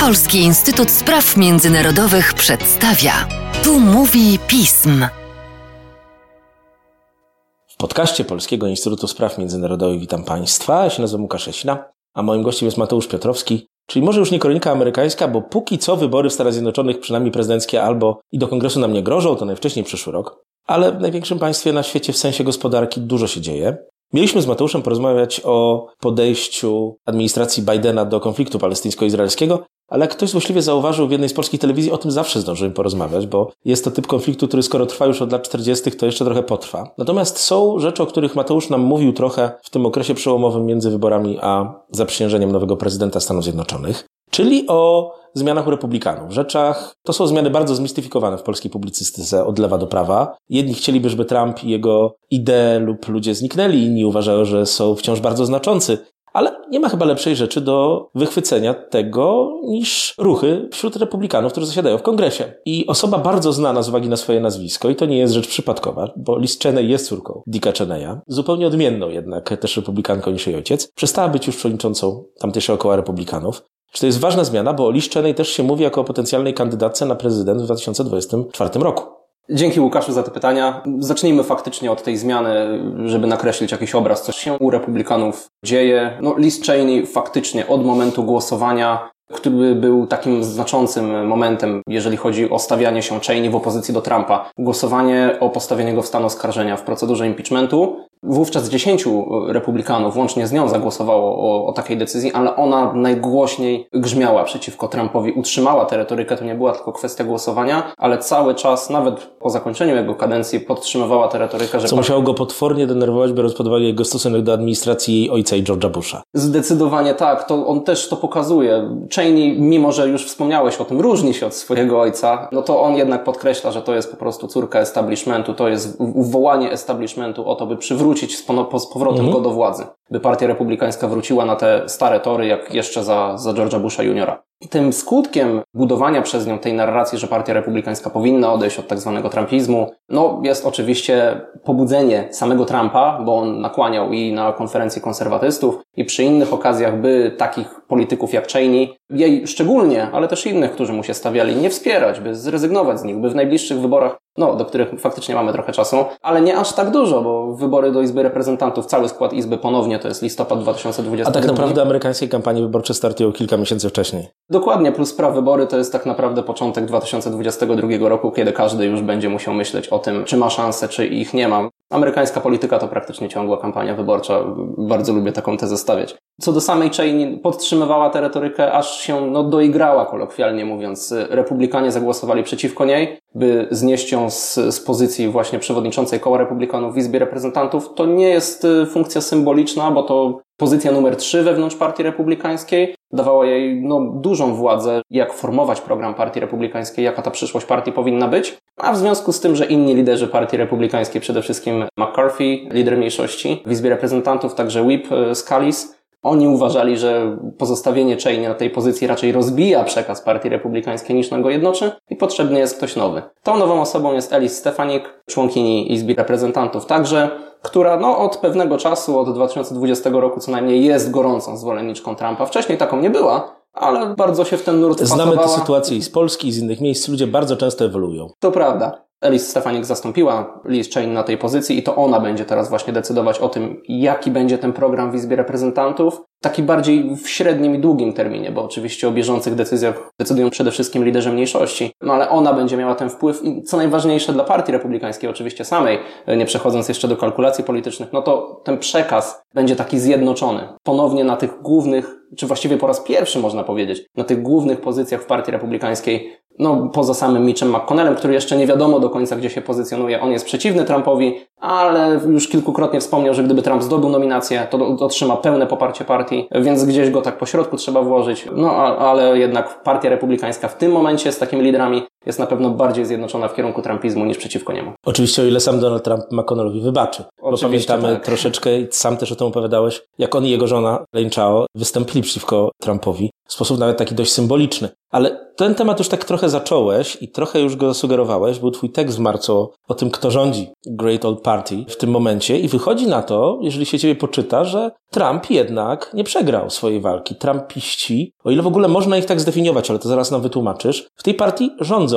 Polski Instytut Spraw Międzynarodowych przedstawia. Tu mówi pism. W podcaście Polskiego Instytutu Spraw Międzynarodowych witam Państwa. Ja się nazywam Łukasz Esina, a moim gościem jest Mateusz Piotrowski, czyli może już nie kronika amerykańska, bo póki co wybory w Stanach Zjednoczonych, przynajmniej prezydenckie albo i do kongresu nam nie grożą, to najwcześniej przyszły rok. Ale w największym państwie na świecie w sensie gospodarki dużo się dzieje. Mieliśmy z Mateuszem porozmawiać o podejściu administracji Bidena do konfliktu palestyńsko-izraelskiego, ale ktoś złośliwie zauważył w jednej z polskich telewizji, o tym zawsze zdążyłem porozmawiać, bo jest to typ konfliktu, który skoro trwa już od lat 40., to jeszcze trochę potrwa. Natomiast są rzeczy, o których Mateusz nam mówił trochę w tym okresie przełomowym między wyborami a zaprzysiężeniem nowego prezydenta Stanów Zjednoczonych, czyli o zmianach u republikanów. Rzeczach, to są zmiany bardzo zmistyfikowane w polskiej publicystyce od lewa do prawa. Jedni chcieliby, żeby Trump i jego idee lub ludzie zniknęli, inni uważają, że są wciąż bardzo znaczący. Ale nie ma chyba lepszej rzeczy do wychwycenia tego niż ruchy wśród republikanów, którzy zasiadają w kongresie. I osoba bardzo znana z uwagi na swoje nazwisko, i to nie jest rzecz przypadkowa, bo Liz Cheney jest córką Dicka Cheneya, zupełnie odmienną jednak też republikanką niż jej ojciec, przestała być już przewodniczącą tamtejszego koła republikanów. Czy to jest ważna zmiana, bo o Liz Cheney też się mówi jako o potencjalnej kandydatce na prezydent w 2024 roku. Dzięki Łukaszu za te pytania. Zacznijmy faktycznie od tej zmiany, żeby nakreślić jakiś obraz, co się u republikanów dzieje. No, Liz Cheney faktycznie od momentu głosowania, który był takim znaczącym momentem, jeżeli chodzi o stawianie się Cheney w opozycji do Trumpa. Głosowanie o postawienie go w stan oskarżenia w procedurze impeachmentu Wówczas dziesięciu republikanów, łącznie z nią, zagłosowało o, o, takiej decyzji, ale ona najgłośniej grzmiała przeciwko Trumpowi, utrzymała tę retorykę, to nie była tylko kwestia głosowania, ale cały czas, nawet po zakończeniu jego kadencji, podtrzymywała tę retorykę, że... Co musiało go potwornie denerwować, biorąc pod uwagę jego stosunek do administracji jej ojca i George'a Busha. Zdecydowanie tak, to on też to pokazuje. Cheney, mimo że już wspomniałeś o tym, różni się od swojego ojca, no to on jednak podkreśla, że to jest po prostu córka establishmentu, to jest wołanie establishmentu o to, by przywrócić wrócić z, z powrotem mhm. go do władzy, by partia republikańska wróciła na te stare tory, jak jeszcze za, za George'a Busha juniora. Tym skutkiem budowania przez nią tej narracji, że partia republikańska powinna odejść od tak zwanego trumpizmu, no jest oczywiście pobudzenie samego Trumpa, bo on nakłaniał i na konferencję konserwatystów i przy innych okazjach, by takich polityków jak Cheney, jej szczególnie, ale też innych, którzy mu się stawiali, nie wspierać, by zrezygnować z nich, by w najbliższych wyborach no, do których faktycznie mamy trochę czasu, ale nie aż tak dużo, bo wybory do Izby Reprezentantów, cały skład Izby ponownie to jest listopad 2020. A tak naprawdę amerykańskie kampanie wyborcze startują kilka miesięcy wcześniej. Dokładnie, plus prawybory to jest tak naprawdę początek 2022 roku, kiedy każdy już będzie musiał myśleć o tym, czy ma szansę, czy ich nie ma. Amerykańska polityka to praktycznie ciągła kampania wyborcza. Bardzo lubię taką tezę stawiać. Co do samej Cheney, podtrzymywała tę retorykę, aż się no, doigrała, kolokwialnie mówiąc. Republikanie zagłosowali przeciwko niej, by znieść ją z, z pozycji właśnie przewodniczącej koła republikanów w Izbie Reprezentantów. To nie jest y, funkcja symboliczna, bo to pozycja numer trzy wewnątrz Partii Republikańskiej. Dawała jej no, dużą władzę, jak formować program Partii Republikańskiej, jaka ta przyszłość partii powinna być. A w związku z tym, że inni liderzy Partii Republikańskiej, przede wszystkim McCarthy, lider mniejszości w Izbie Reprezentantów, także Whip y, Scalise, oni uważali, że pozostawienie Cheney na tej pozycji raczej rozbija przekaz Partii Republikańskiej niż go jednoczy i potrzebny jest ktoś nowy. Tą nową osobą jest Alice Stefanik, członkini Izby Reprezentantów także, która no, od pewnego czasu, od 2020 roku co najmniej jest gorącą zwolenniczką Trumpa. Wcześniej taką nie była, ale bardzo się w ten nurt Znamy tę sytuację i z Polski, i z innych miejsc. Ludzie bardzo często ewoluują. To prawda. Alice Stefanik zastąpiła Liz Chain na tej pozycji i to ona będzie teraz właśnie decydować o tym, jaki będzie ten program w Izbie Reprezentantów. Taki bardziej w średnim i długim terminie, bo oczywiście o bieżących decyzjach decydują przede wszystkim liderzy mniejszości. No ale ona będzie miała ten wpływ i co najważniejsze dla partii republikańskiej, oczywiście samej, nie przechodząc jeszcze do kalkulacji politycznych, no to ten przekaz będzie taki zjednoczony. Ponownie na tych głównych, czy właściwie po raz pierwszy można powiedzieć, na tych głównych pozycjach w partii republikańskiej no, poza samym Mitchem McConnellem, który jeszcze nie wiadomo do końca, gdzie się pozycjonuje. On jest przeciwny Trumpowi, ale już kilkukrotnie wspomniał, że gdyby Trump zdobył nominację, to otrzyma pełne poparcie partii, więc gdzieś go tak po środku trzeba włożyć. No, ale jednak partia republikańska w tym momencie z takimi liderami jest na pewno bardziej zjednoczona w kierunku trumpizmu niż przeciwko niemu. Oczywiście, o ile sam Donald Trump McConnellowi wybaczy. Oczywiście, bo pamiętamy tak. troszeczkę, sam też o tym opowiadałeś, jak on i jego żona Lane Chao wystąpili przeciwko Trumpowi w sposób nawet taki dość symboliczny. Ale ten temat już tak trochę zacząłeś i trochę już go sugerowałeś. Był twój tekst w marcu o tym, kto rządzi Great Old Party w tym momencie i wychodzi na to, jeżeli się ciebie poczyta, że Trump jednak nie przegrał swojej walki. Trumpiści, o ile w ogóle można ich tak zdefiniować, ale to zaraz nam wytłumaczysz, w tej partii rządzą.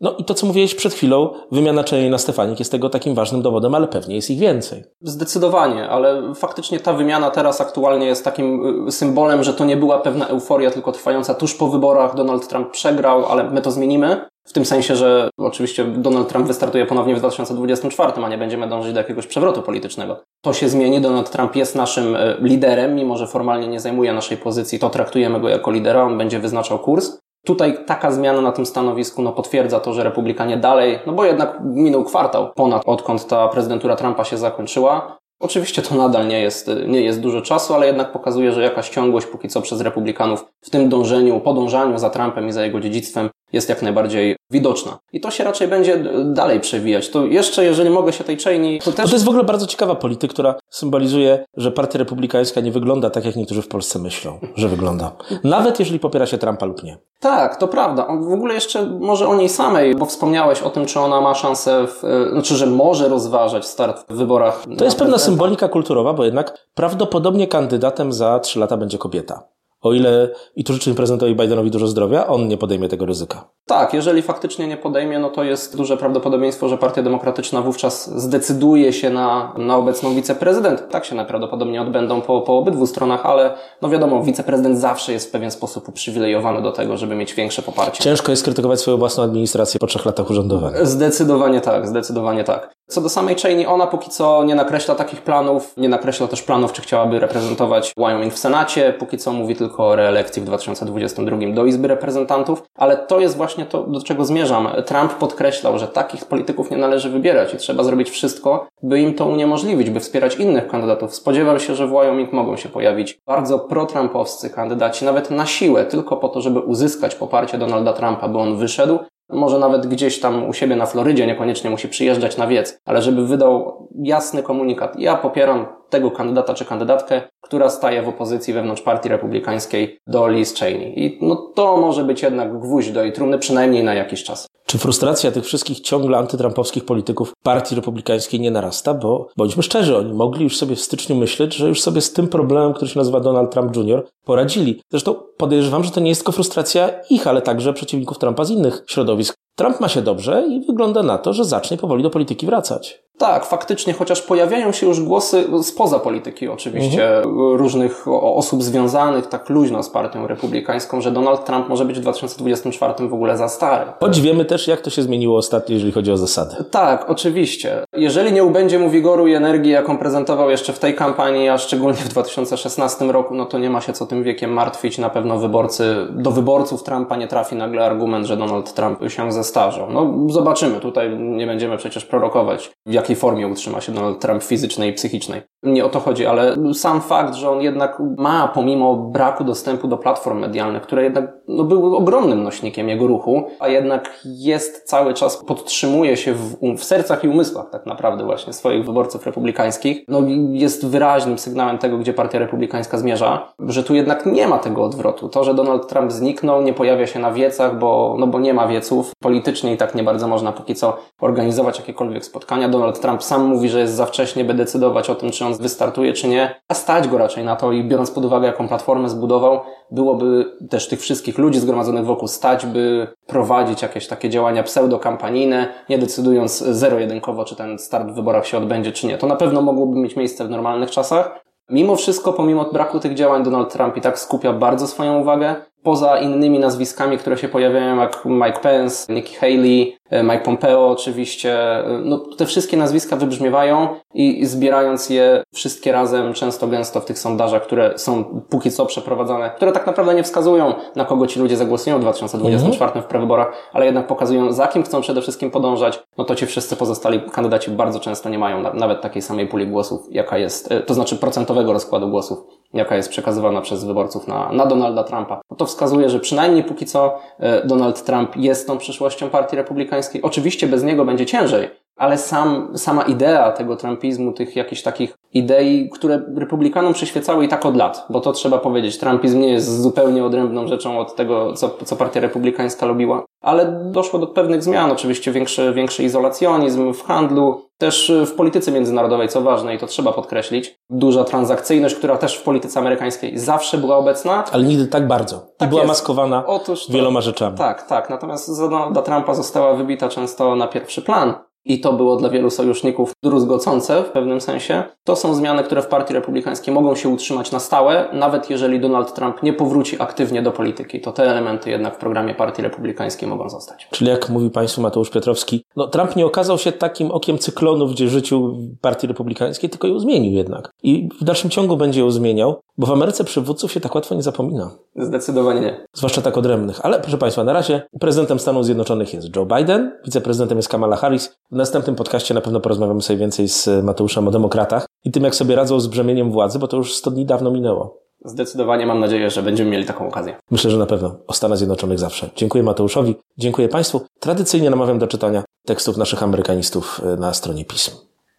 No i to, co mówiłeś przed chwilą, wymiana Czerni na Stefanik jest tego takim ważnym dowodem, ale pewnie jest ich więcej. Zdecydowanie, ale faktycznie ta wymiana teraz aktualnie jest takim y, symbolem, że to nie była pewna euforia, tylko trwająca tuż po wyborach. Donald Trump przegrał, ale my to zmienimy. W tym sensie, że oczywiście Donald Trump wystartuje ponownie w 2024, a nie będziemy dążyć do jakiegoś przewrotu politycznego. To się zmieni. Donald Trump jest naszym y, liderem, mimo że formalnie nie zajmuje naszej pozycji, to traktujemy go jako lidera, on będzie wyznaczał kurs. Tutaj taka zmiana na tym stanowisku no, potwierdza to, że republikanie dalej, no bo jednak minął kwartał ponad odkąd ta prezydentura Trumpa się zakończyła. Oczywiście to nadal nie jest, nie jest dużo czasu, ale jednak pokazuje, że jakaś ciągłość póki co przez republikanów w tym dążeniu, podążaniu za Trumpem i za jego dziedzictwem jest jak najbardziej widoczna. I to się raczej będzie dalej przewijać. To jeszcze, jeżeli mogę się tej Cheney... To, też... to jest w ogóle bardzo ciekawa polityka, która symbolizuje, że partia republikańska nie wygląda tak, jak niektórzy w Polsce myślą, że wygląda. Nawet jeżeli popiera się Trumpa lub nie. Tak, to prawda. W ogóle jeszcze może o niej samej, bo wspomniałeś o tym, czy ona ma szansę, w, znaczy, że może rozważać start w wyborach. To jest pewna symbolika kulturowa, bo jednak prawdopodobnie kandydatem za trzy lata będzie kobieta. O ile, i tu życzę prezydentowi Bidenowi dużo zdrowia, on nie podejmie tego ryzyka. Tak, jeżeli faktycznie nie podejmie, no to jest duże prawdopodobieństwo, że Partia Demokratyczna wówczas zdecyduje się na, na obecną wiceprezydent. Tak się najprawdopodobniej odbędą po, po obydwu stronach, ale no wiadomo, wiceprezydent zawsze jest w pewien sposób uprzywilejowany do tego, żeby mieć większe poparcie. Ciężko jest krytykować swoją własną administrację po trzech latach urzędowania. Zdecydowanie tak, zdecydowanie tak. Co do samej Cheney, ona póki co nie nakreśla takich planów, nie nakreśla też planów, czy chciałaby reprezentować Wyoming w Senacie, póki co mówi tylko o reelekcji w 2022 do Izby Reprezentantów, ale to jest właśnie to, do czego zmierzam. Trump podkreślał, że takich polityków nie należy wybierać i trzeba zrobić wszystko, by im to uniemożliwić, by wspierać innych kandydatów. Spodziewam się, że w Wyoming mogą się pojawić bardzo pro-trumpowscy kandydaci, nawet na siłę, tylko po to, żeby uzyskać poparcie Donalda Trumpa, by on wyszedł, może nawet gdzieś tam u siebie na Florydzie, niekoniecznie musi przyjeżdżać na wiec, ale żeby wydał jasny komunikat. Ja popieram tego kandydata czy kandydatkę, która staje w opozycji wewnątrz partii republikańskiej do Liz Cheney. I no to może być jednak gwóźdź do jej trumny, przynajmniej na jakiś czas. Czy frustracja tych wszystkich ciągle antytrampowskich polityków partii republikańskiej nie narasta? Bo bądźmy szczerzy, oni mogli już sobie w styczniu myśleć, że już sobie z tym problemem, który się nazywa Donald Trump Jr., poradzili. Zresztą podejrzewam, że to nie jest tylko frustracja ich, ale także przeciwników Trumpa z innych środowisk. Trump ma się dobrze i wygląda na to, że zacznie powoli do polityki wracać. Tak, faktycznie, chociaż pojawiają się już głosy spoza polityki oczywiście, mhm. różnych osób związanych tak luźno z partią republikańską, że Donald Trump może być w 2024 w ogóle za stary. Choć wiemy też, jak to się zmieniło ostatnio, jeżeli chodzi o zasady. Tak, oczywiście. Jeżeli nie ubędzie mu wigoru i energii, jaką prezentował jeszcze w tej kampanii, a szczególnie w 2016 roku, no to nie ma się co tym wiekiem martwić. Na pewno wyborcy, do wyborców Trumpa nie trafi nagle argument, że Donald Trump się zestarzał. No zobaczymy, tutaj nie będziemy przecież prorokować, jak jakiej formie utrzyma się Donald Trump fizycznej i psychicznej. Nie o to chodzi, ale sam fakt, że on jednak ma, pomimo braku dostępu do platform medialnych, które jednak no, były ogromnym nośnikiem jego ruchu, a jednak jest cały czas, podtrzymuje się w, w sercach i umysłach tak naprawdę właśnie swoich wyborców republikańskich, no jest wyraźnym sygnałem tego, gdzie partia republikańska zmierza, że tu jednak nie ma tego odwrotu. To, że Donald Trump zniknął, nie pojawia się na wiecach, bo, no bo nie ma wieców, politycznie i tak nie bardzo można póki co organizować jakiekolwiek spotkania. Donald Trump sam mówi, że jest za wcześnie, by decydować o tym, czy on wystartuje, czy nie, a stać go raczej na to i biorąc pod uwagę, jaką platformę zbudował, byłoby też tych wszystkich ludzi zgromadzonych wokół stać, by prowadzić jakieś takie działania pseudokampanijne, nie decydując zero-jedynkowo, czy ten start w wyborach się odbędzie, czy nie. To na pewno mogłoby mieć miejsce w normalnych czasach. Mimo wszystko, pomimo braku tych działań, Donald Trump i tak skupia bardzo swoją uwagę poza innymi nazwiskami, które się pojawiają, jak Mike Pence, Nikki Haley, Mike Pompeo oczywiście, e, no te wszystkie nazwiska wybrzmiewają i zbierając je wszystkie razem, często gęsto w tych sondażach, które są póki co przeprowadzane, które tak naprawdę nie wskazują, na kogo ci ludzie zagłosują w 2024 mhm. w prewyborach, ale jednak pokazują, za kim chcą przede wszystkim podążać, no to ci wszyscy pozostali kandydaci bardzo często nie mają nawet takiej samej puli głosów, jaka jest, e, to znaczy procentowego rozkładu głosów, jaka jest przekazywana przez wyborców na, na Donalda Trumpa. No to wskazuje, że przynajmniej póki co e, Donald Trump jest tą przyszłością partii republikańskiej. Oczywiście bez niego będzie ciężej, ale sam, sama idea tego trumpizmu, tych jakichś takich idei, które republikanom przyświecały i tak od lat, bo to trzeba powiedzieć, trumpizm nie jest zupełnie odrębną rzeczą od tego, co, co partia republikańska lubiła, ale doszło do pewnych zmian, oczywiście większy, większy izolacjonizm w handlu, też w polityce międzynarodowej, co ważne i to trzeba podkreślić. Duża transakcyjność, która też w polityce amerykańskiej zawsze była obecna. Ale nigdy tak bardzo. I Tak była jest. maskowana Otóż to- wieloma rzeczami. Tak, tak. Natomiast Donalda Trumpa została wybita często na pierwszy plan. I to było dla wielu sojuszników druzgocące w pewnym sensie. To są zmiany, które w Partii Republikańskiej mogą się utrzymać na stałe, nawet jeżeli Donald Trump nie powróci aktywnie do polityki. To te elementy jednak w programie Partii Republikańskiej mogą zostać. Czyli jak mówi Państwu Mateusz Piotrowski, no Trump nie okazał się takim okiem cyklonu w życiu Partii Republikańskiej, tylko ją zmienił jednak. I w dalszym ciągu będzie ją zmieniał, bo w Ameryce przywódców się tak łatwo nie zapomina. Zdecydowanie nie. Zwłaszcza tak odrębnych. Ale proszę Państwa, na razie prezydentem Stanów Zjednoczonych jest Joe Biden, wiceprezydentem jest Kamala Harris. W następnym podcaście na pewno porozmawiamy sobie więcej z Mateuszem o demokratach i tym, jak sobie radzą z brzemieniem władzy, bo to już 100 dni dawno minęło. Zdecydowanie mam nadzieję, że będziemy mieli taką okazję. Myślę, że na pewno o Stanach Zjednoczonych zawsze. Dziękuję Mateuszowi, dziękuję Państwu. Tradycyjnie namawiam do czytania tekstów naszych amerykanistów y, na stronie pism.